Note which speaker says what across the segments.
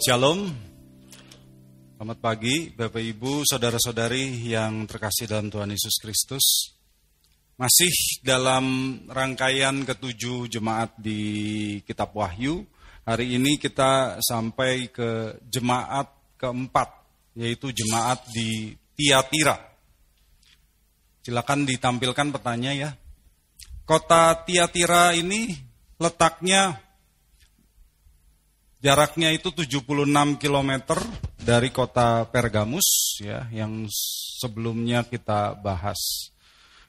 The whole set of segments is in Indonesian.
Speaker 1: Shalom. Selamat pagi Bapak Ibu, saudara-saudari yang terkasih dalam Tuhan Yesus Kristus. Masih dalam rangkaian ketujuh jemaat di Kitab Wahyu. Hari ini kita sampai ke jemaat keempat, yaitu jemaat di Tiatira. Silakan ditampilkan petanya ya. Kota Tiatira ini letaknya Jaraknya itu 76 km dari kota Pergamus ya yang sebelumnya kita bahas.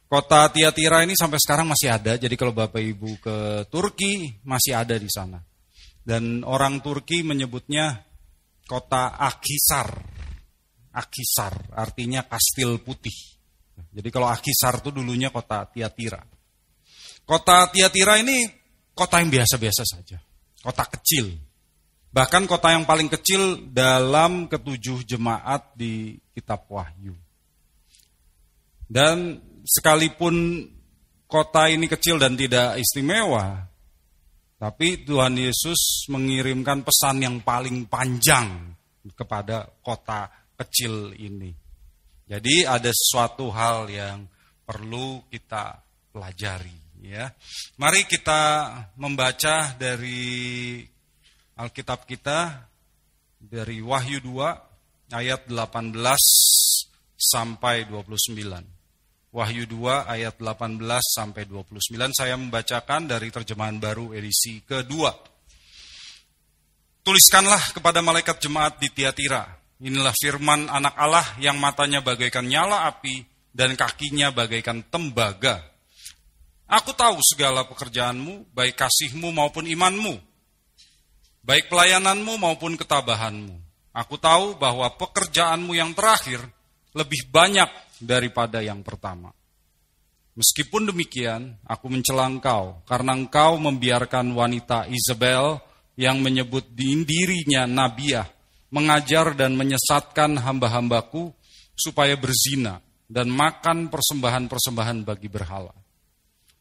Speaker 1: Kota Tiatira ini sampai sekarang masih ada. Jadi kalau Bapak Ibu ke Turki masih ada di sana. Dan orang Turki menyebutnya kota Akisar. Akisar artinya kastil putih. Jadi kalau Akisar itu dulunya kota Tiatira. Kota Tiatira ini kota yang biasa-biasa saja. Kota kecil, Bahkan kota yang paling kecil dalam ketujuh jemaat di kitab Wahyu. Dan sekalipun kota ini kecil dan tidak istimewa, tapi Tuhan Yesus mengirimkan pesan yang paling panjang kepada kota kecil ini. Jadi ada sesuatu hal yang perlu kita pelajari ya. Mari kita membaca dari Alkitab kita dari Wahyu 2 ayat 18 sampai 29. Wahyu 2 ayat 18 sampai 29 saya membacakan dari terjemahan baru edisi kedua. Tuliskanlah kepada malaikat jemaat di Tiatira. Inilah firman anak Allah yang matanya bagaikan nyala api dan kakinya bagaikan tembaga. Aku tahu segala pekerjaanmu, baik kasihmu maupun imanmu baik pelayananmu maupun ketabahanmu. Aku tahu bahwa pekerjaanmu yang terakhir lebih banyak daripada yang pertama. Meskipun demikian, aku mencela engkau karena engkau membiarkan wanita Isabel yang menyebut dirinya Nabiah mengajar dan menyesatkan hamba-hambaku supaya berzina dan makan persembahan-persembahan bagi berhala.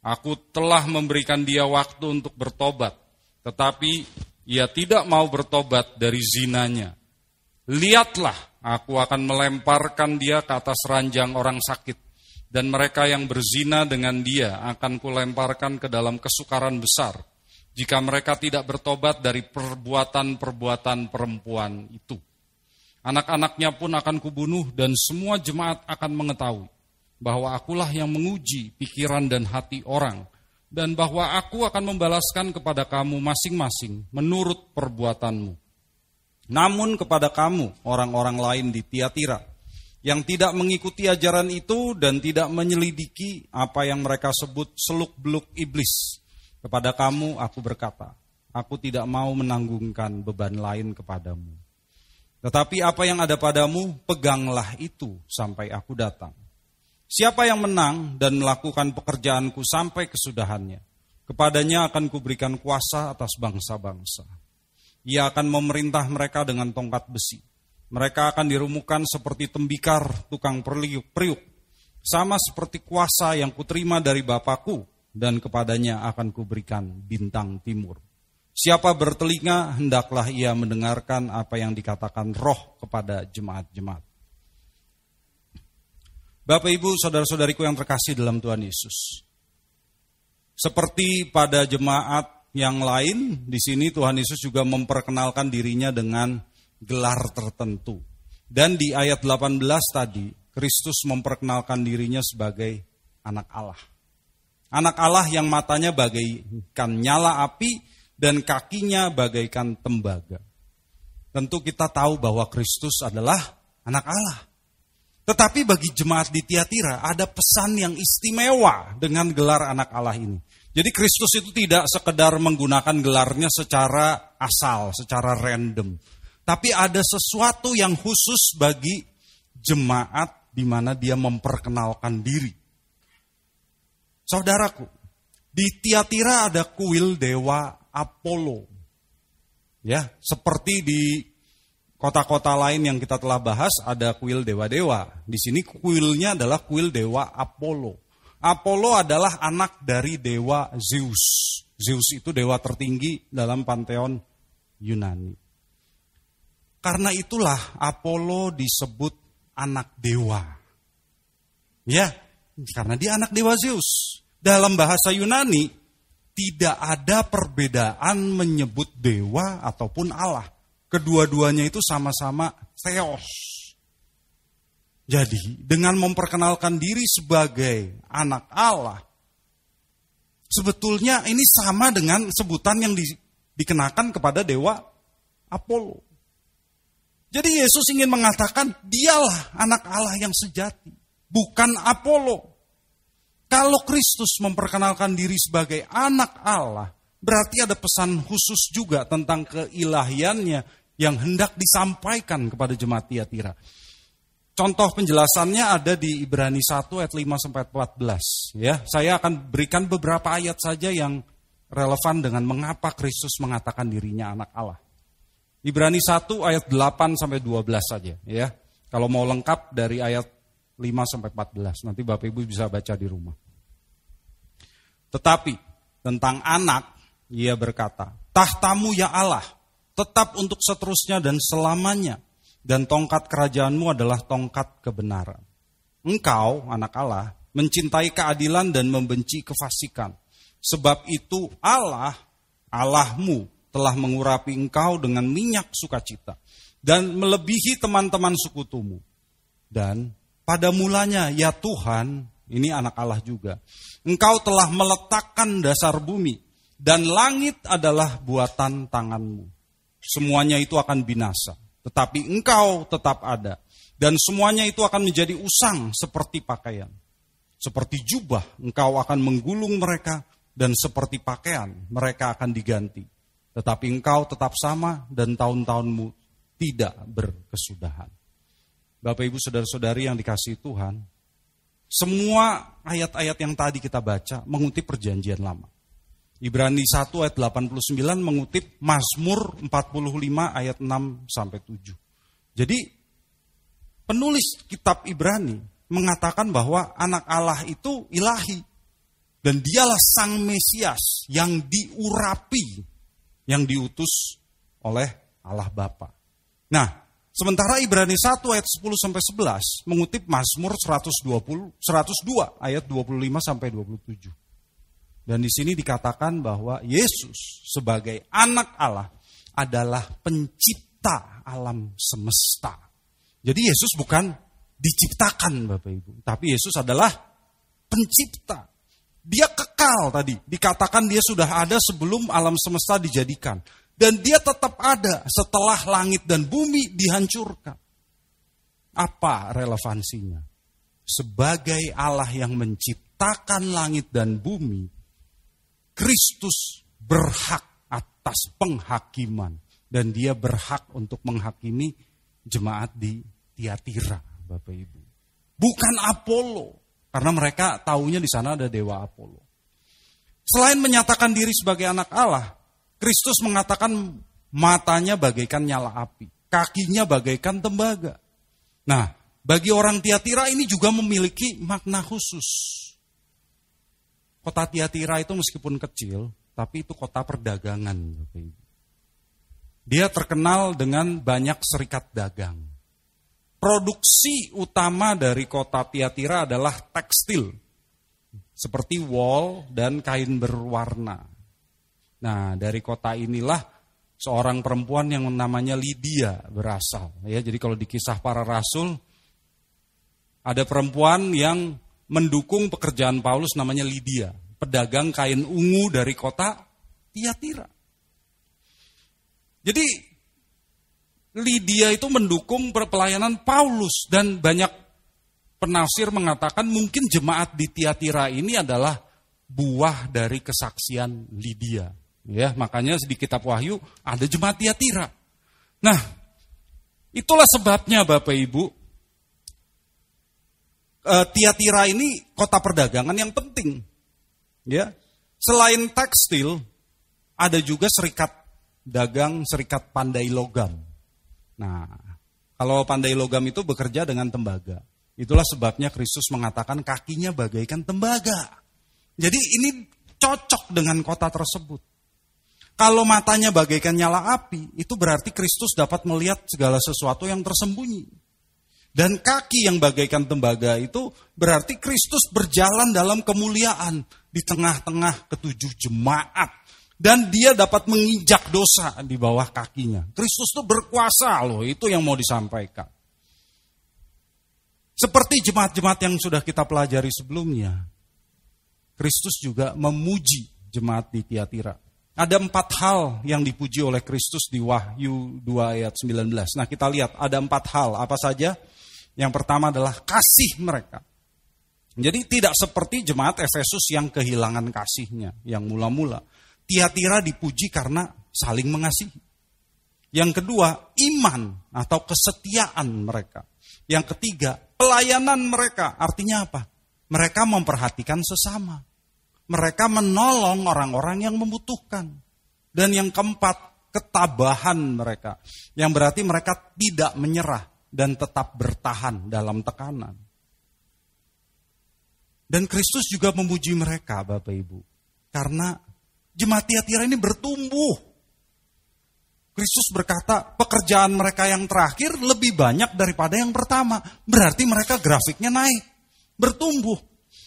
Speaker 1: Aku telah memberikan dia waktu untuk bertobat, tetapi ia tidak mau bertobat dari zinanya. Lihatlah, aku akan melemparkan dia ke atas ranjang orang sakit, dan mereka yang berzina dengan dia akan kulemparkan ke dalam kesukaran besar, jika mereka tidak bertobat dari perbuatan-perbuatan perempuan itu. Anak-anaknya pun akan kubunuh dan semua jemaat akan mengetahui bahwa akulah yang menguji pikiran dan hati orang, dan bahwa aku akan membalaskan kepada kamu masing-masing menurut perbuatanmu. Namun kepada kamu, orang-orang lain di Tiatira, yang tidak mengikuti ajaran itu dan tidak menyelidiki apa yang mereka sebut seluk-beluk iblis. Kepada kamu aku berkata, aku tidak mau menanggungkan beban lain kepadamu. Tetapi apa yang ada padamu, peganglah itu sampai aku datang. Siapa yang menang dan melakukan pekerjaanku sampai kesudahannya, kepadanya akan kuberikan kuasa atas bangsa-bangsa. Ia akan memerintah mereka dengan tongkat besi. Mereka akan dirumukan seperti tembikar tukang periuk-periuk, sama seperti kuasa yang kuterima dari Bapakku, dan kepadanya akan kuberikan bintang timur. Siapa bertelinga, hendaklah ia mendengarkan apa yang dikatakan roh kepada jemaat-jemaat. Bapak Ibu, saudara-saudariku yang terkasih dalam Tuhan Yesus. Seperti pada jemaat yang lain, di sini Tuhan Yesus juga memperkenalkan dirinya dengan gelar tertentu. Dan di ayat 18 tadi, Kristus memperkenalkan dirinya sebagai anak Allah. Anak Allah yang matanya bagaikan nyala api dan kakinya bagaikan tembaga. Tentu kita tahu bahwa Kristus adalah anak Allah. Tetapi bagi jemaat di Tiatira ada pesan yang istimewa dengan gelar anak Allah ini. Jadi Kristus itu tidak sekedar menggunakan gelarnya secara asal, secara random. Tapi ada sesuatu yang khusus bagi jemaat di mana dia memperkenalkan diri. Saudaraku, di Tiatira ada kuil dewa Apollo. Ya, seperti di kota-kota lain yang kita telah bahas ada kuil dewa-dewa. Di sini kuilnya adalah kuil dewa Apollo. Apollo adalah anak dari dewa Zeus. Zeus itu dewa tertinggi dalam panteon Yunani. Karena itulah Apollo disebut anak dewa. Ya, karena dia anak dewa Zeus. Dalam bahasa Yunani, tidak ada perbedaan menyebut dewa ataupun Allah. Kedua-duanya itu sama-sama theos. Jadi, dengan memperkenalkan diri sebagai anak Allah, sebetulnya ini sama dengan sebutan yang di, dikenakan kepada dewa Apollo. Jadi Yesus ingin mengatakan dialah anak Allah yang sejati, bukan Apollo. Kalau Kristus memperkenalkan diri sebagai anak Allah, berarti ada pesan khusus juga tentang keilahiannya yang hendak disampaikan kepada jemaat Tiatira. Contoh penjelasannya ada di Ibrani 1 ayat 5 sampai 14 ya. Saya akan berikan beberapa ayat saja yang relevan dengan mengapa Kristus mengatakan dirinya anak Allah. Ibrani 1 ayat 8 sampai 12 saja ya. Kalau mau lengkap dari ayat 5 sampai 14. Nanti Bapak Ibu bisa baca di rumah. Tetapi tentang anak, ia berkata, tahtamu ya Allah, tetap untuk seterusnya dan selamanya. Dan tongkat kerajaanmu adalah tongkat kebenaran. Engkau, anak Allah, mencintai keadilan dan membenci kefasikan. Sebab itu Allah, Allahmu, telah mengurapi engkau dengan minyak sukacita. Dan melebihi teman-teman sekutumu. Dan pada mulanya, ya Tuhan, ini anak Allah juga. Engkau telah meletakkan dasar bumi, dan langit adalah buatan tanganmu. Semuanya itu akan binasa, tetapi engkau tetap ada. Dan semuanya itu akan menjadi usang seperti pakaian. Seperti jubah, engkau akan menggulung mereka, dan seperti pakaian, mereka akan diganti. Tetapi engkau tetap sama, dan tahun-tahunmu tidak berkesudahan. Bapak, ibu, saudara-saudari yang dikasih Tuhan, semua ayat-ayat yang tadi kita baca mengutip perjanjian lama. Ibrani 1 ayat 89 mengutip Mazmur 45 ayat 6 sampai 7. Jadi penulis kitab Ibrani mengatakan bahwa anak Allah itu ilahi dan dialah sang Mesias yang diurapi yang diutus oleh Allah Bapa. Nah, Sementara Ibrani 1 ayat 10 sampai 11 mengutip Mazmur 120 102 ayat 25 sampai 27. Dan di sini dikatakan bahwa Yesus sebagai anak Allah adalah pencipta alam semesta. Jadi Yesus bukan diciptakan Bapak Ibu, tapi Yesus adalah pencipta. Dia kekal tadi, dikatakan dia sudah ada sebelum alam semesta dijadikan. Dan dia tetap ada setelah langit dan bumi dihancurkan. Apa relevansinya? Sebagai Allah yang menciptakan langit dan bumi, Kristus berhak atas penghakiman. Dan dia berhak untuk menghakimi jemaat di Tiatira, Bapak Ibu. Bukan Apollo, karena mereka taunya di sana ada dewa Apollo. Selain menyatakan diri sebagai anak Allah, Kristus mengatakan matanya bagaikan nyala api, kakinya bagaikan tembaga. Nah, bagi orang Tiatira ini juga memiliki makna khusus. Kota Tiatira itu meskipun kecil, tapi itu kota perdagangan. Dia terkenal dengan banyak serikat dagang. Produksi utama dari kota Tiatira adalah tekstil, seperti wol dan kain berwarna. Nah, dari kota inilah seorang perempuan yang namanya Lydia berasal. Ya, jadi kalau di kisah para rasul ada perempuan yang mendukung pekerjaan Paulus namanya Lydia, pedagang kain ungu dari kota Tiatira. Jadi Lydia itu mendukung pelayanan Paulus dan banyak penafsir mengatakan mungkin jemaat di Tiatira ini adalah buah dari kesaksian Lydia. Ya, makanya di kitab Wahyu ada jemaat Tiatira. Nah, itulah sebabnya Bapak Ibu e, Tiatira ini kota perdagangan yang penting. Ya. Selain tekstil, ada juga serikat dagang, serikat pandai logam. Nah, kalau pandai logam itu bekerja dengan tembaga. Itulah sebabnya Kristus mengatakan kakinya bagaikan tembaga. Jadi ini cocok dengan kota tersebut. Kalau matanya bagaikan nyala api, itu berarti Kristus dapat melihat segala sesuatu yang tersembunyi. Dan kaki yang bagaikan tembaga itu berarti Kristus berjalan dalam kemuliaan di tengah-tengah ketujuh jemaat. Dan dia dapat menginjak dosa di bawah kakinya. Kristus itu berkuasa loh, itu yang mau disampaikan. Seperti jemaat-jemaat yang sudah kita pelajari sebelumnya. Kristus juga memuji jemaat di Tiatira. Ada empat hal yang dipuji oleh Kristus di Wahyu 2 ayat 19. Nah kita lihat ada empat hal. Apa saja? Yang pertama adalah kasih mereka. Jadi tidak seperti jemaat Efesus yang kehilangan kasihnya. Yang mula-mula. Tiatira dipuji karena saling mengasihi. Yang kedua, iman atau kesetiaan mereka. Yang ketiga, pelayanan mereka. Artinya apa? Mereka memperhatikan sesama mereka menolong orang-orang yang membutuhkan. Dan yang keempat, ketabahan mereka. Yang berarti mereka tidak menyerah dan tetap bertahan dalam tekanan. Dan Kristus juga memuji mereka, Bapak Ibu. Karena jemaat Tiatira ini bertumbuh. Kristus berkata, pekerjaan mereka yang terakhir lebih banyak daripada yang pertama. Berarti mereka grafiknya naik, bertumbuh.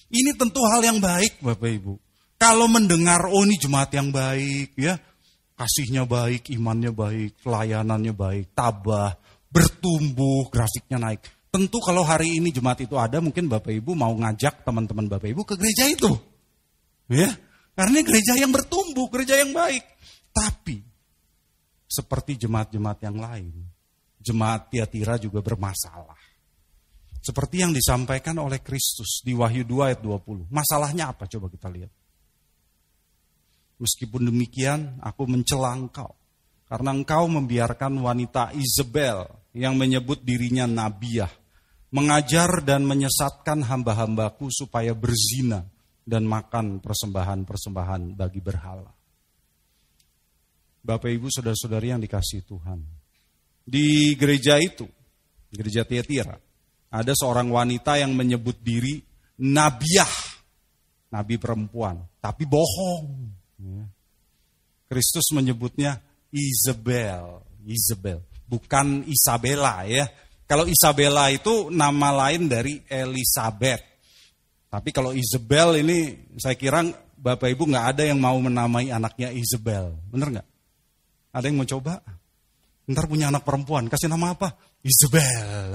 Speaker 1: Ini tentu hal yang baik Bapak Ibu. Kalau mendengar, oh ini jemaat yang baik ya. Kasihnya baik, imannya baik, pelayanannya baik, tabah, bertumbuh, grafiknya naik. Tentu kalau hari ini jemaat itu ada, mungkin Bapak Ibu mau ngajak teman-teman Bapak Ibu ke gereja itu. Ya, karena gereja yang bertumbuh, gereja yang baik. Tapi, seperti jemaat-jemaat yang lain, jemaat Tiatira juga bermasalah. Seperti yang disampaikan oleh Kristus di Wahyu 2 ayat 20. Masalahnya apa? Coba kita lihat. Meskipun demikian, aku mencela engkau. Karena engkau membiarkan wanita Isabel yang menyebut dirinya nabiah. Mengajar dan menyesatkan hamba-hambaku supaya berzina dan makan persembahan-persembahan bagi berhala. Bapak ibu saudara-saudari yang dikasih Tuhan. Di gereja itu, gereja Tiatira, ada seorang wanita yang menyebut diri nabiah, nabi perempuan, tapi bohong. Ya. Kristus menyebutnya Isabel, Isabel, bukan Isabella ya. Kalau Isabella itu nama lain dari Elizabeth. Tapi kalau Isabel ini saya kira Bapak Ibu nggak ada yang mau menamai anaknya Isabel, bener nggak? Ada yang mau coba? Ntar punya anak perempuan, kasih nama apa? Isabel.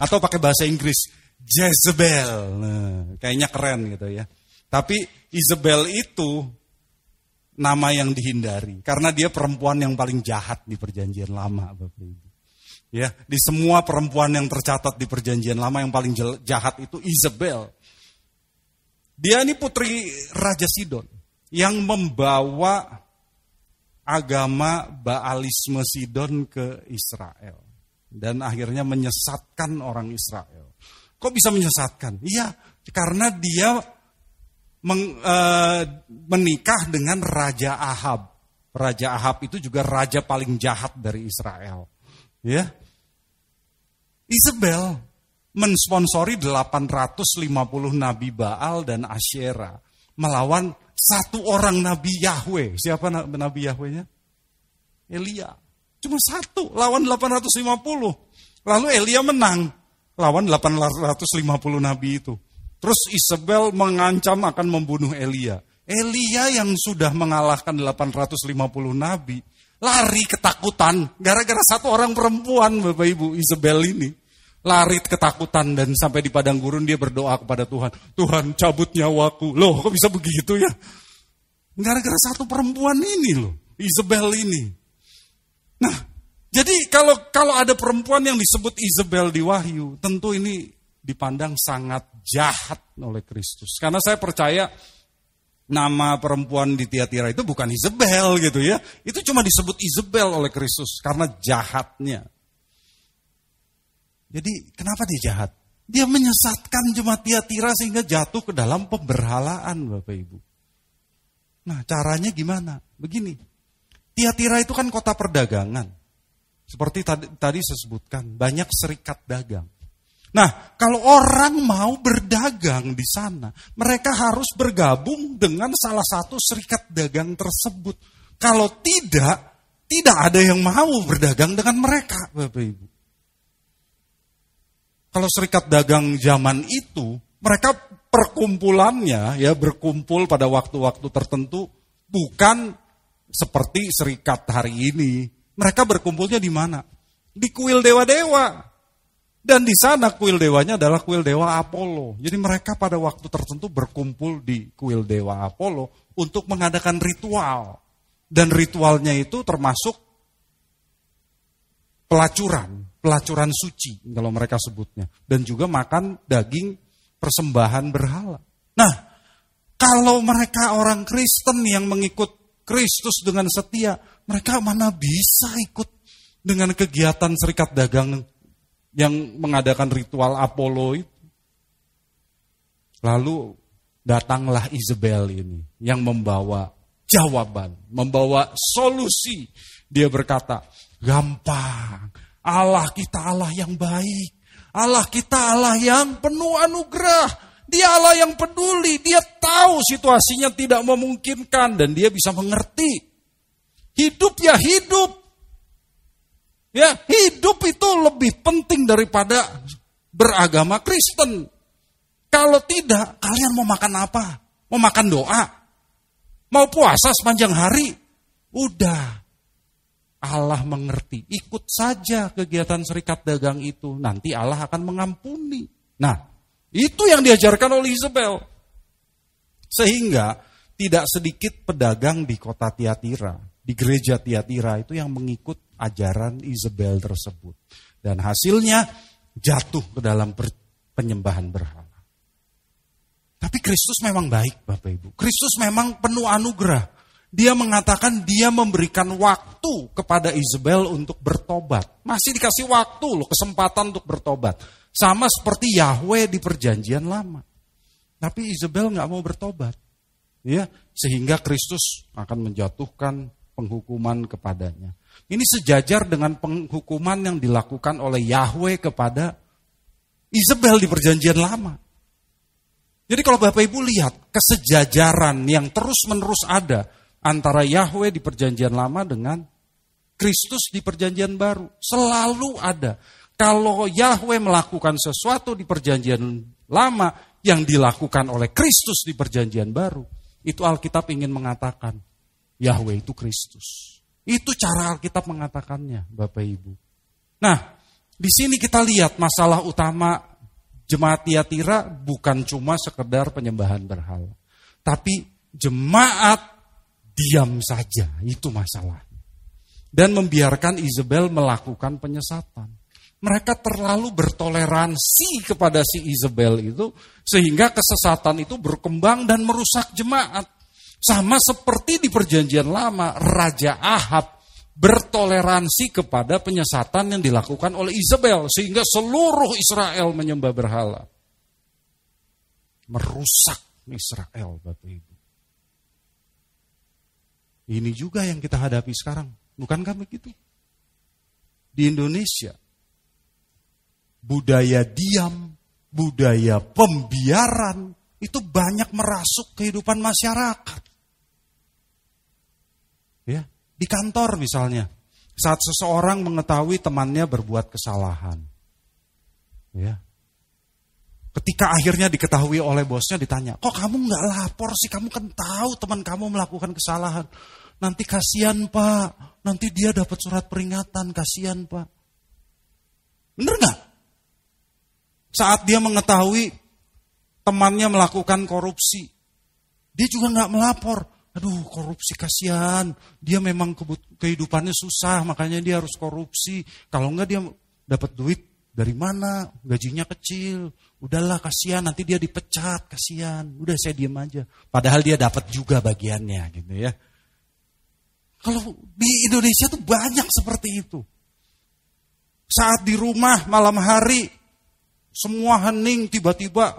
Speaker 1: Atau pakai bahasa Inggris, Jezebel. Nah, kayaknya keren gitu ya. Tapi Isabel itu nama yang dihindari. Karena dia perempuan yang paling jahat di perjanjian lama. Bapak Ibu. Ya, di semua perempuan yang tercatat di perjanjian lama yang paling jahat itu Isabel. Dia ini putri Raja Sidon yang membawa agama Baalisme Sidon ke Israel. Dan akhirnya menyesatkan orang Israel. Kok bisa menyesatkan? Iya, karena dia meng, e, menikah dengan Raja Ahab. Raja Ahab itu juga raja paling jahat dari Israel. Ya. Isabel mensponsori 850 nabi Baal dan Asyera melawan satu orang Nabi Yahweh. Siapa Nabi Yahwehnya? Elia. Cuma satu lawan 850. Lalu Elia menang lawan 850 Nabi itu. Terus Isabel mengancam akan membunuh Elia. Elia yang sudah mengalahkan 850 Nabi. Lari ketakutan gara-gara satu orang perempuan Bapak Ibu Isabel ini lari ketakutan dan sampai di padang gurun dia berdoa kepada Tuhan. Tuhan cabut nyawaku. Loh kok bisa begitu ya? Gara-gara satu perempuan ini loh. Isabel ini. Nah, jadi kalau kalau ada perempuan yang disebut Isabel di Wahyu, tentu ini dipandang sangat jahat oleh Kristus. Karena saya percaya nama perempuan di Tiatira itu bukan Isabel gitu ya. Itu cuma disebut Isabel oleh Kristus karena jahatnya. Jadi kenapa dia jahat? Dia menyesatkan jemaat Tiatira sehingga jatuh ke dalam pemberhalaan Bapak Ibu. Nah caranya gimana? Begini, Tiatira itu kan kota perdagangan. Seperti tadi, tadi saya sebutkan, banyak serikat dagang. Nah, kalau orang mau berdagang di sana, mereka harus bergabung dengan salah satu serikat dagang tersebut. Kalau tidak, tidak ada yang mau berdagang dengan mereka, Bapak Ibu. Kalau serikat dagang zaman itu, mereka perkumpulannya ya berkumpul pada waktu-waktu tertentu bukan seperti serikat hari ini. Mereka berkumpulnya di mana? Di kuil dewa-dewa. Dan di sana kuil dewanya adalah kuil dewa Apollo. Jadi mereka pada waktu tertentu berkumpul di kuil dewa Apollo untuk mengadakan ritual. Dan ritualnya itu termasuk pelacuran, pelacuran suci kalau mereka sebutnya. Dan juga makan daging persembahan berhala. Nah, kalau mereka orang Kristen yang mengikut Kristus dengan setia, mereka mana bisa ikut dengan kegiatan serikat dagang yang mengadakan ritual Apollo itu. Lalu datanglah Isabel ini yang membawa jawaban, membawa solusi. Dia berkata, gampang, Allah kita Allah yang baik. Allah kita Allah yang penuh anugerah. Dia Allah yang peduli, dia tahu situasinya tidak memungkinkan dan dia bisa mengerti. Hidup ya hidup, Ya, hidup itu lebih penting daripada beragama Kristen. Kalau tidak, kalian mau makan apa? Mau makan doa? Mau puasa sepanjang hari? Udah. Allah mengerti. Ikut saja kegiatan serikat dagang itu. Nanti Allah akan mengampuni. Nah, itu yang diajarkan oleh Isabel. Sehingga tidak sedikit pedagang di kota Tiatira, di gereja Tiatira itu yang mengikut ajaran Isabel tersebut. Dan hasilnya jatuh ke dalam penyembahan berhala. Tapi Kristus memang baik Bapak Ibu. Kristus memang penuh anugerah. Dia mengatakan dia memberikan waktu kepada Isabel untuk bertobat. Masih dikasih waktu loh, kesempatan untuk bertobat. Sama seperti Yahweh di perjanjian lama. Tapi Isabel nggak mau bertobat. Ya, sehingga Kristus akan menjatuhkan penghukuman kepadanya. Ini sejajar dengan penghukuman yang dilakukan oleh Yahweh kepada Isabel di perjanjian lama. Jadi kalau Bapak Ibu lihat kesejajaran yang terus-menerus ada antara Yahweh di perjanjian lama dengan Kristus di perjanjian baru. Selalu ada. Kalau Yahweh melakukan sesuatu di perjanjian lama yang dilakukan oleh Kristus di perjanjian baru. Itu Alkitab ingin mengatakan Yahweh itu Kristus. Itu cara Alkitab mengatakannya, Bapak Ibu. Nah, di sini kita lihat masalah utama jemaat Tiatira bukan cuma sekedar penyembahan berhala. Tapi jemaat diam saja, itu masalahnya. Dan membiarkan Isabel melakukan penyesatan. Mereka terlalu bertoleransi kepada si Isabel itu, sehingga kesesatan itu berkembang dan merusak jemaat. Sama seperti di perjanjian lama, Raja Ahab bertoleransi kepada penyesatan yang dilakukan oleh Isabel. Sehingga seluruh Israel menyembah berhala. Merusak Israel, Bapak Ibu. Ini juga yang kita hadapi sekarang. Bukankah begitu? Di Indonesia, budaya diam, budaya pembiaran, itu banyak merasuk kehidupan masyarakat. Ya, di kantor misalnya, saat seseorang mengetahui temannya berbuat kesalahan. Ya. Ketika akhirnya diketahui oleh bosnya ditanya, kok kamu nggak lapor sih? Kamu kan tahu teman kamu melakukan kesalahan. Nanti kasihan pak, nanti dia dapat surat peringatan, kasihan pak. Bener nggak? Saat dia mengetahui temannya melakukan korupsi, dia juga nggak melapor aduh korupsi kasihan, dia memang kehidupannya susah, makanya dia harus korupsi. Kalau enggak dia dapat duit dari mana? Gajinya kecil. Udahlah kasihan, nanti dia dipecat, kasihan. Udah saya diam aja. Padahal dia dapat juga bagiannya gitu ya. Kalau di Indonesia tuh banyak seperti itu. Saat di rumah malam hari semua hening tiba-tiba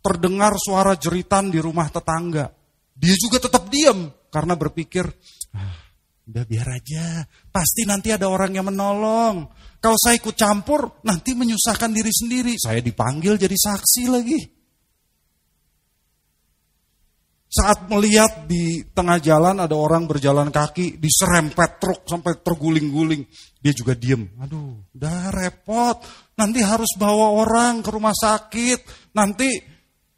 Speaker 1: terdengar suara jeritan di rumah tetangga. Dia juga tetap diam karena berpikir, ah, udah biar aja, pasti nanti ada orang yang menolong. Kalau saya ikut campur, nanti menyusahkan diri sendiri. Saya dipanggil jadi saksi lagi. Saat melihat di tengah jalan ada orang berjalan kaki diserempet truk sampai terguling-guling. Dia juga diem. Aduh, udah repot. Nanti harus bawa orang ke rumah sakit. Nanti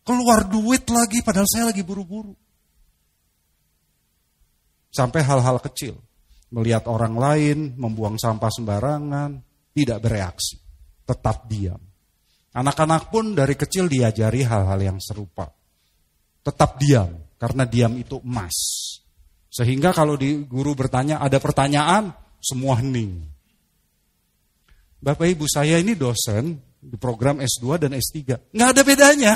Speaker 1: keluar duit lagi padahal saya lagi buru-buru. Sampai hal-hal kecil. Melihat orang lain membuang sampah sembarangan, tidak bereaksi. Tetap diam. Anak-anak pun dari kecil diajari hal-hal yang serupa. Tetap diam, karena diam itu emas. Sehingga kalau di guru bertanya, ada pertanyaan, semua hening. Bapak ibu saya ini dosen di program S2 dan S3. Nggak ada bedanya.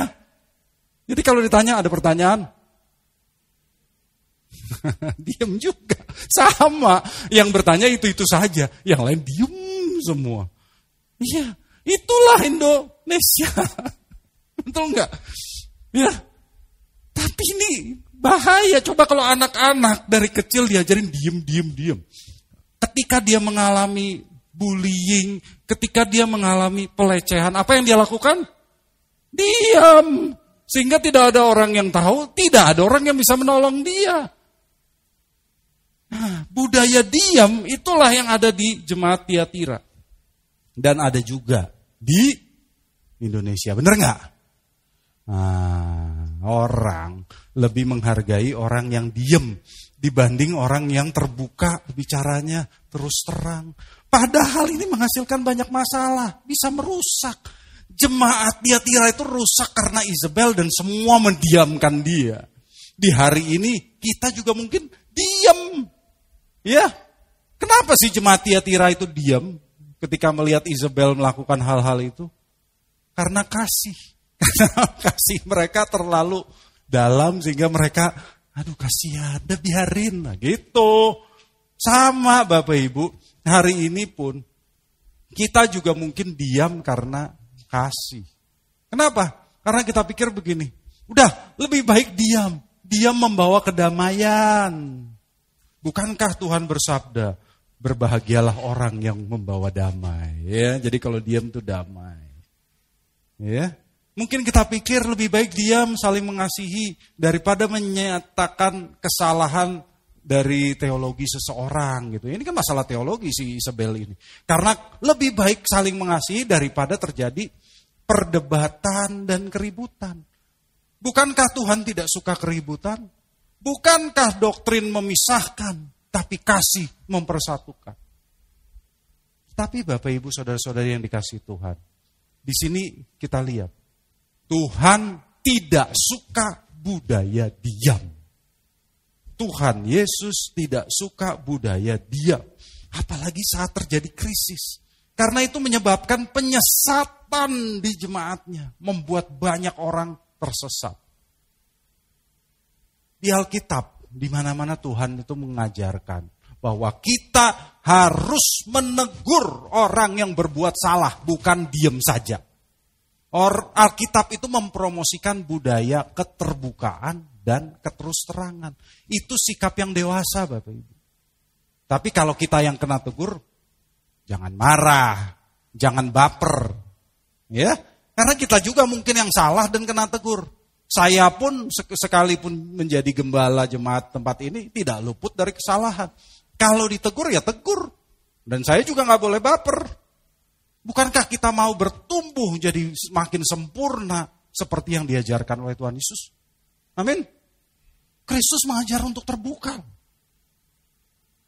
Speaker 1: Jadi kalau ditanya ada pertanyaan, diam juga. Sama. Yang bertanya itu-itu saja. Yang lain diam semua. Iya, itulah Indonesia. Betul enggak? Ya, tapi ini bahaya. Coba kalau anak-anak dari kecil diajarin diem, diem, diem. Ketika dia mengalami bullying, ketika dia mengalami pelecehan, apa yang dia lakukan? Diam. Sehingga tidak ada orang yang tahu, tidak ada orang yang bisa menolong dia. Nah, budaya diam itulah yang ada di jemaat Tiatira. Dan ada juga di Indonesia, benar nggak? Nah, orang lebih menghargai orang yang diem dibanding orang yang terbuka bicaranya terus terang. Padahal ini menghasilkan banyak masalah, bisa merusak. Jemaat dia tira itu rusak karena Isabel dan semua mendiamkan dia. Di hari ini kita juga mungkin diam. Ya, kenapa sih jemaat Tiatira itu diam ketika melihat Isabel melakukan hal-hal itu? Karena kasih. Karena kasih mereka terlalu dalam sehingga mereka, aduh kasihan, udah biarin lah gitu. Sama Bapak Ibu, hari ini pun kita juga mungkin diam karena kasih. Kenapa? Karena kita pikir begini, udah lebih baik diam. Diam membawa kedamaian. Bukankah Tuhan bersabda, berbahagialah orang yang membawa damai. Ya, jadi kalau diam itu damai. Ya, Mungkin kita pikir lebih baik diam saling mengasihi daripada menyatakan kesalahan dari teologi seseorang gitu. Ini kan masalah teologi si Isabel ini. Karena lebih baik saling mengasihi daripada terjadi perdebatan dan keributan. Bukankah Tuhan tidak suka keributan? Bukankah doktrin memisahkan, tapi kasih mempersatukan? Tapi Bapak Ibu Saudara-saudari yang dikasih Tuhan, di sini kita lihat Tuhan tidak suka budaya diam. Tuhan Yesus tidak suka budaya diam. Apalagi saat terjadi krisis. Karena itu menyebabkan penyesatan di jemaatnya. Membuat banyak orang tersesat. Di Alkitab, di mana-mana Tuhan itu mengajarkan bahwa kita harus menegur orang yang berbuat salah, bukan diam saja. Or, Alkitab itu mempromosikan budaya keterbukaan dan keterus-terangan. Itu sikap yang dewasa Bapak Ibu. Tapi kalau kita yang kena tegur, jangan marah, jangan baper. Ya, karena kita juga mungkin yang salah dan kena tegur. Saya pun sekalipun menjadi gembala jemaat tempat ini tidak luput dari kesalahan. Kalau ditegur ya tegur. Dan saya juga nggak boleh baper. Bukankah kita mau bertumbuh jadi semakin sempurna seperti yang diajarkan oleh Tuhan Yesus? Amin. Kristus mengajar untuk terbuka.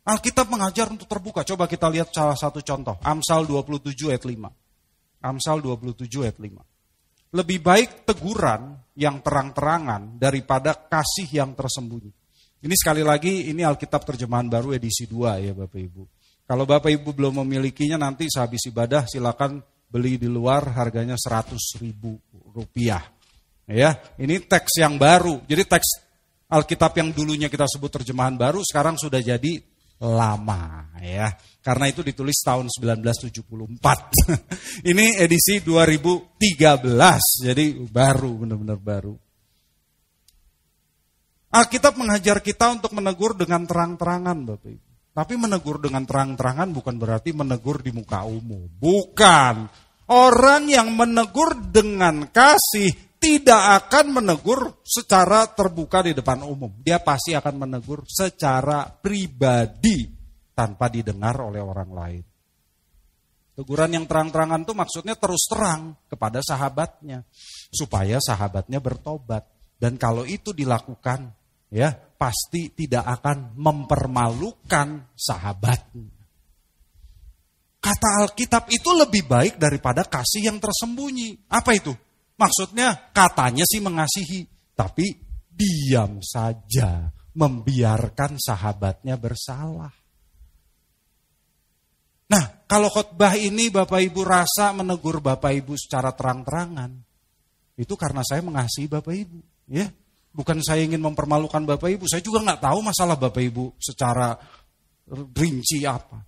Speaker 1: Alkitab mengajar untuk terbuka. Coba kita lihat salah satu contoh. Amsal 27 ayat 5. Amsal 27 ayat 5. Lebih baik teguran yang terang-terangan daripada kasih yang tersembunyi. Ini sekali lagi, ini Alkitab terjemahan baru edisi 2 ya Bapak Ibu. Kalau Bapak Ibu belum memilikinya nanti sehabis ibadah silakan beli di luar harganya 100 ribu rupiah. Ya, ini teks yang baru. Jadi teks Alkitab yang dulunya kita sebut terjemahan baru sekarang sudah jadi lama ya. Karena itu ditulis tahun 1974. ini edisi 2013. Jadi baru benar-benar baru. Alkitab mengajar kita untuk menegur dengan terang-terangan Bapak Ibu. Tapi menegur dengan terang-terangan bukan berarti menegur di muka umum. Bukan. Orang yang menegur dengan kasih tidak akan menegur secara terbuka di depan umum. Dia pasti akan menegur secara pribadi tanpa didengar oleh orang lain. Teguran yang terang-terangan itu maksudnya terus terang kepada sahabatnya supaya sahabatnya bertobat. Dan kalau itu dilakukan, ya pasti tidak akan mempermalukan sahabatnya. Kata Alkitab itu lebih baik daripada kasih yang tersembunyi. Apa itu? Maksudnya katanya sih mengasihi, tapi diam saja membiarkan sahabatnya bersalah. Nah, kalau khotbah ini Bapak Ibu rasa menegur Bapak Ibu secara terang-terangan, itu karena saya mengasihi Bapak Ibu, ya. Bukan saya ingin mempermalukan Bapak Ibu, saya juga nggak tahu masalah Bapak Ibu secara rinci apa.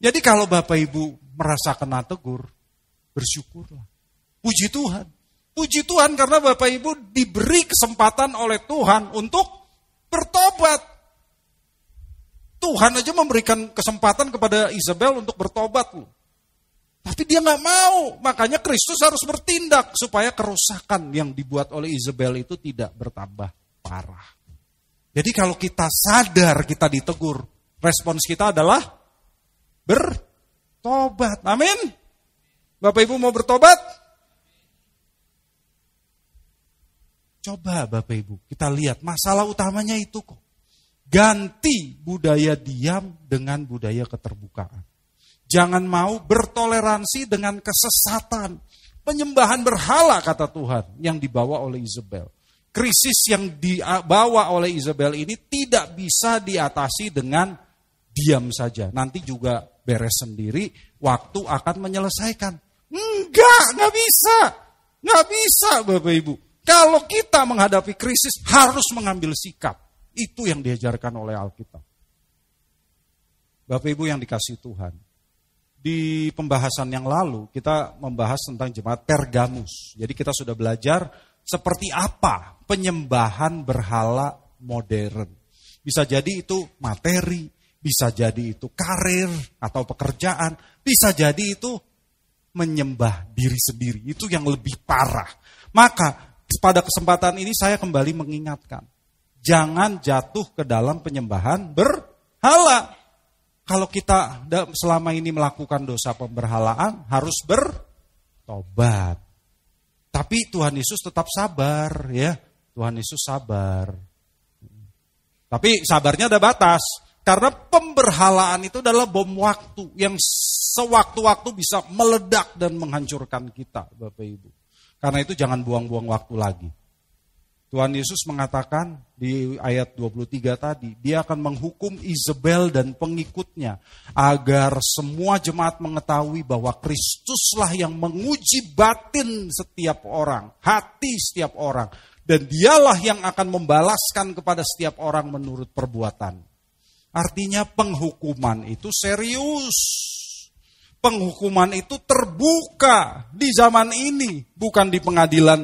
Speaker 1: Jadi kalau Bapak Ibu merasa kena tegur, bersyukurlah. Puji Tuhan. Puji Tuhan karena Bapak Ibu diberi kesempatan oleh Tuhan untuk bertobat. Tuhan aja memberikan kesempatan kepada Isabel untuk bertobat loh. Tapi dia nggak mau, makanya Kristus harus bertindak supaya kerusakan yang dibuat oleh Isabel itu tidak bertambah parah. Jadi kalau kita sadar kita ditegur, respons kita adalah bertobat. Amin. Bapak Ibu mau bertobat? Coba Bapak Ibu, kita lihat masalah utamanya itu kok. Ganti budaya diam dengan budaya keterbukaan. Jangan mau bertoleransi dengan kesesatan. Penyembahan berhala kata Tuhan yang dibawa oleh Isabel. Krisis yang dibawa oleh Isabel ini tidak bisa diatasi dengan diam saja. Nanti juga beres sendiri, waktu akan menyelesaikan. Enggak, enggak bisa. Enggak bisa Bapak Ibu. Kalau kita menghadapi krisis harus mengambil sikap. Itu yang diajarkan oleh Alkitab. Bapak Ibu yang dikasih Tuhan. Di pembahasan yang lalu kita membahas tentang jemaat Pergamus. Jadi kita sudah belajar seperti apa penyembahan berhala modern. Bisa jadi itu materi, bisa jadi itu karir atau pekerjaan, bisa jadi itu menyembah diri sendiri. Itu yang lebih parah. Maka pada kesempatan ini saya kembali mengingatkan, jangan jatuh ke dalam penyembahan berhala. Kalau kita selama ini melakukan dosa pemberhalaan harus bertobat. Tapi Tuhan Yesus tetap sabar ya. Tuhan Yesus sabar. Tapi sabarnya ada batas. Karena pemberhalaan itu adalah bom waktu yang sewaktu-waktu bisa meledak dan menghancurkan kita, Bapak Ibu. Karena itu jangan buang-buang waktu lagi. Tuhan Yesus mengatakan di ayat 23 tadi, dia akan menghukum Isabel dan pengikutnya agar semua jemaat mengetahui bahwa Kristuslah yang menguji batin setiap orang, hati setiap orang, dan dialah yang akan membalaskan kepada setiap orang menurut perbuatan. Artinya penghukuman itu serius penghukuman itu terbuka di zaman ini, bukan di pengadilan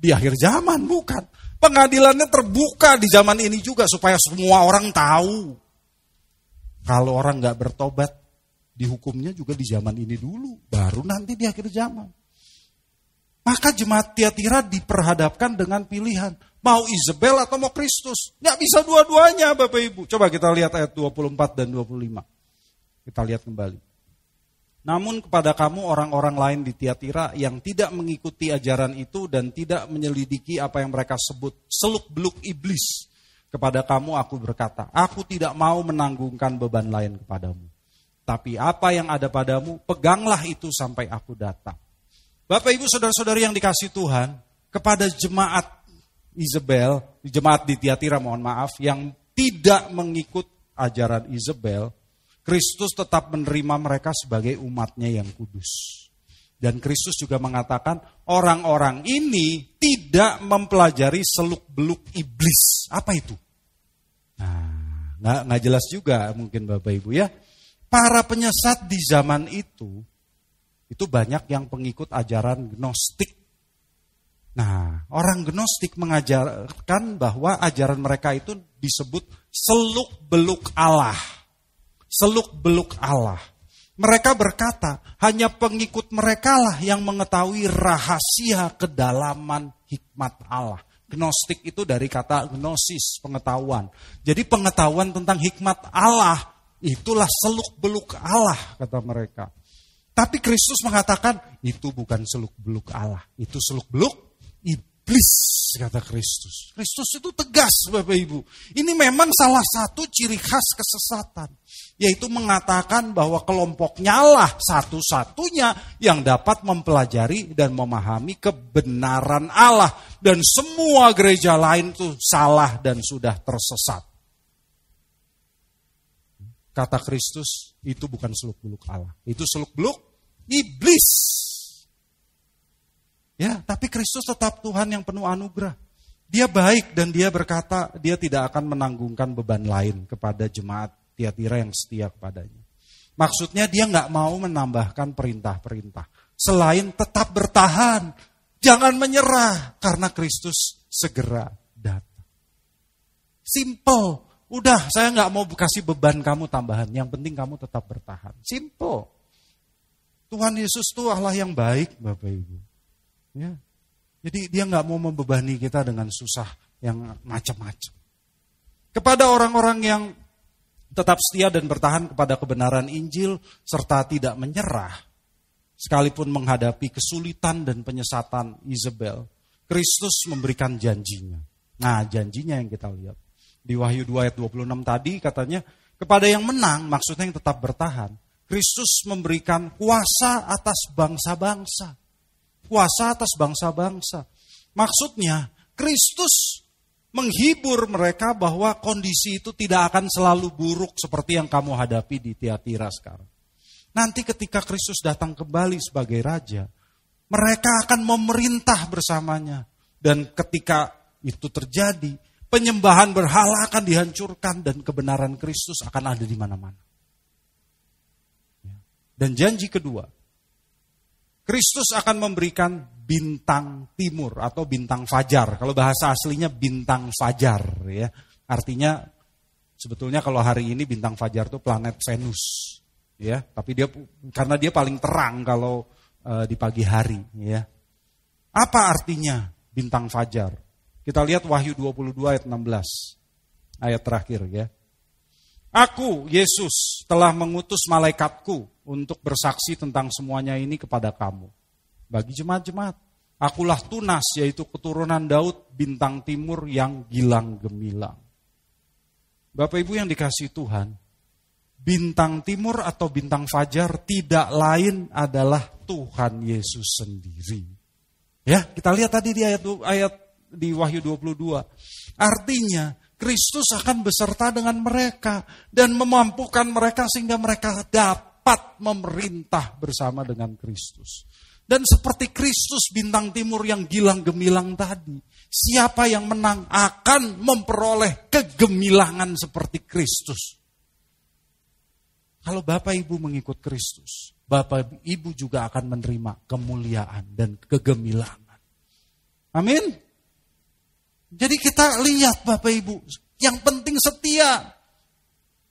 Speaker 1: di akhir zaman, bukan. Pengadilannya terbuka di zaman ini juga supaya semua orang tahu. Kalau orang nggak bertobat, dihukumnya juga di zaman ini dulu, baru nanti di akhir zaman. Maka jemaat Tiatira diperhadapkan dengan pilihan, mau Isabel atau mau Kristus. Nggak bisa dua-duanya Bapak Ibu. Coba kita lihat ayat 24 dan 25. Kita lihat kembali. Namun kepada kamu orang-orang lain di Tiatira yang tidak mengikuti ajaran itu dan tidak menyelidiki apa yang mereka sebut seluk-beluk iblis. Kepada kamu aku berkata, aku tidak mau menanggungkan beban lain kepadamu. Tapi apa yang ada padamu, peganglah itu sampai aku datang. Bapak ibu saudara-saudari yang dikasih Tuhan, kepada jemaat Isabel, jemaat di Tiatira mohon maaf, yang tidak mengikut ajaran Isabel, Kristus tetap menerima mereka sebagai umatnya yang kudus. Dan Kristus juga mengatakan orang-orang ini tidak mempelajari seluk-beluk iblis. Apa itu? Nah, nggak, jelas juga mungkin Bapak Ibu ya. Para penyesat di zaman itu, itu banyak yang pengikut ajaran gnostik. Nah, orang gnostik mengajarkan bahwa ajaran mereka itu disebut seluk-beluk Allah seluk-beluk Allah. Mereka berkata, hanya pengikut mereka lah yang mengetahui rahasia kedalaman hikmat Allah. Gnostik itu dari kata gnosis, pengetahuan. Jadi pengetahuan tentang hikmat Allah, itulah seluk-beluk Allah, kata mereka. Tapi Kristus mengatakan, itu bukan seluk-beluk Allah, itu seluk-beluk iblis, kata Kristus. Kristus itu tegas, Bapak Ibu. Ini memang salah satu ciri khas kesesatan yaitu mengatakan bahwa kelompoknya lah satu-satunya yang dapat mempelajari dan memahami kebenaran Allah dan semua gereja lain itu salah dan sudah tersesat. Kata Kristus itu bukan seluk-beluk Allah, itu seluk-beluk iblis. Ya, tapi Kristus tetap Tuhan yang penuh anugerah. Dia baik dan dia berkata dia tidak akan menanggungkan beban lain kepada jemaat Tiatira yang setia kepadanya. Maksudnya dia nggak mau menambahkan perintah-perintah. Selain tetap bertahan, jangan menyerah karena Kristus segera datang. Simple. Udah, saya nggak mau kasih beban kamu tambahan. Yang penting kamu tetap bertahan. Simple. Tuhan Yesus itu Allah yang baik, Bapak Ibu. Ya. Jadi dia nggak mau membebani kita dengan susah yang macam-macam. Kepada orang-orang yang tetap setia dan bertahan kepada kebenaran Injil serta tidak menyerah sekalipun menghadapi kesulitan dan penyesatan Isabel, Kristus memberikan janjinya. Nah, janjinya yang kita lihat. Di Wahyu 2 ayat 26 tadi katanya, kepada yang menang, maksudnya yang tetap bertahan, Kristus memberikan kuasa atas bangsa-bangsa. Kuasa atas bangsa-bangsa. Maksudnya, Kristus menghibur mereka bahwa kondisi itu tidak akan selalu buruk seperti yang kamu hadapi di Tiatira sekarang. Nanti ketika Kristus datang kembali sebagai raja, mereka akan memerintah bersamanya. Dan ketika itu terjadi, penyembahan berhala akan dihancurkan dan kebenaran Kristus akan ada di mana-mana. Dan janji kedua, Kristus akan memberikan bintang timur atau bintang fajar. Kalau bahasa aslinya bintang fajar ya. Artinya sebetulnya kalau hari ini bintang fajar itu planet Venus ya, tapi dia karena dia paling terang kalau e, di pagi hari ya. Apa artinya bintang fajar? Kita lihat Wahyu 22 ayat 16. Ayat terakhir ya. Aku, Yesus, telah mengutus malaikatku untuk bersaksi tentang semuanya ini kepada kamu. Bagi jemaat-jemaat, akulah tunas, yaitu keturunan Daud, bintang timur yang gilang gemilang. Bapak Ibu yang dikasih Tuhan, bintang timur atau bintang fajar tidak lain adalah Tuhan Yesus sendiri. Ya, kita lihat tadi di ayat ayat di Wahyu 22. Artinya Kristus akan beserta dengan mereka dan memampukan mereka sehingga mereka dapat memerintah bersama dengan Kristus. Dan seperti Kristus bintang timur yang gilang gemilang tadi, siapa yang menang akan memperoleh kegemilangan seperti Kristus. Kalau Bapak Ibu mengikut Kristus, Bapak Ibu juga akan menerima kemuliaan dan kegemilangan. Amin. Jadi kita lihat Bapak Ibu, yang penting setia.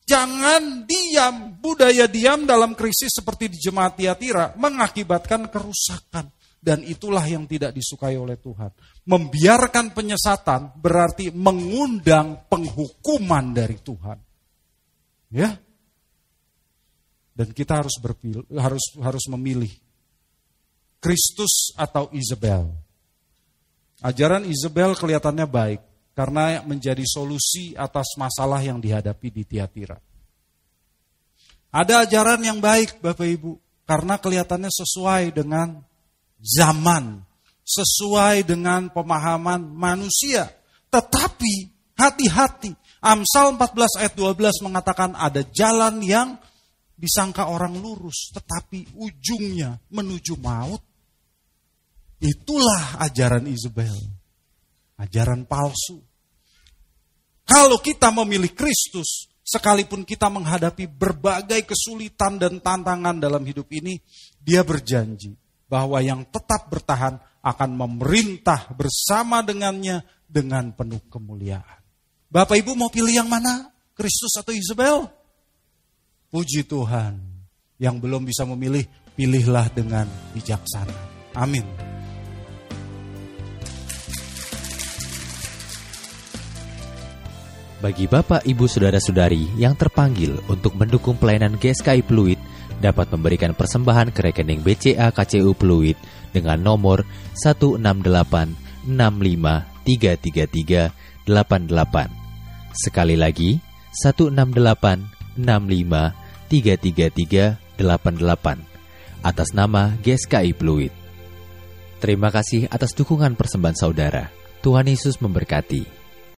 Speaker 1: Jangan diam, budaya diam dalam krisis seperti di jemaat Tiatira mengakibatkan kerusakan. Dan itulah yang tidak disukai oleh Tuhan. Membiarkan penyesatan berarti mengundang penghukuman dari Tuhan. Ya. Dan kita harus berpilih, harus harus memilih Kristus atau Isabel. Ajaran Isabel kelihatannya baik karena menjadi solusi atas masalah yang dihadapi di Tiatira. Ada ajaran yang baik Bapak Ibu karena kelihatannya sesuai dengan zaman, sesuai dengan pemahaman manusia. Tetapi hati-hati. Amsal 14 ayat 12 mengatakan ada jalan yang disangka orang lurus tetapi ujungnya menuju maut. Itulah ajaran Isabel. Ajaran palsu. Kalau kita memilih Kristus, sekalipun kita menghadapi berbagai kesulitan dan tantangan dalam hidup ini, dia berjanji bahwa yang tetap bertahan akan memerintah bersama dengannya dengan penuh kemuliaan. Bapak Ibu mau pilih yang mana? Kristus atau Isabel? Puji Tuhan.
Speaker 2: Yang belum bisa memilih, pilihlah dengan bijaksana. Amin.
Speaker 3: Bagi Bapak, Ibu, Saudara-saudari yang terpanggil untuk mendukung pelayanan GSKI Pluit dapat memberikan persembahan ke rekening BCA KCU Pluit dengan nomor 1686533388. Sekali lagi, 1686533388 atas nama GSKI Pluit. Terima kasih atas dukungan persembahan saudara. Tuhan Yesus memberkati.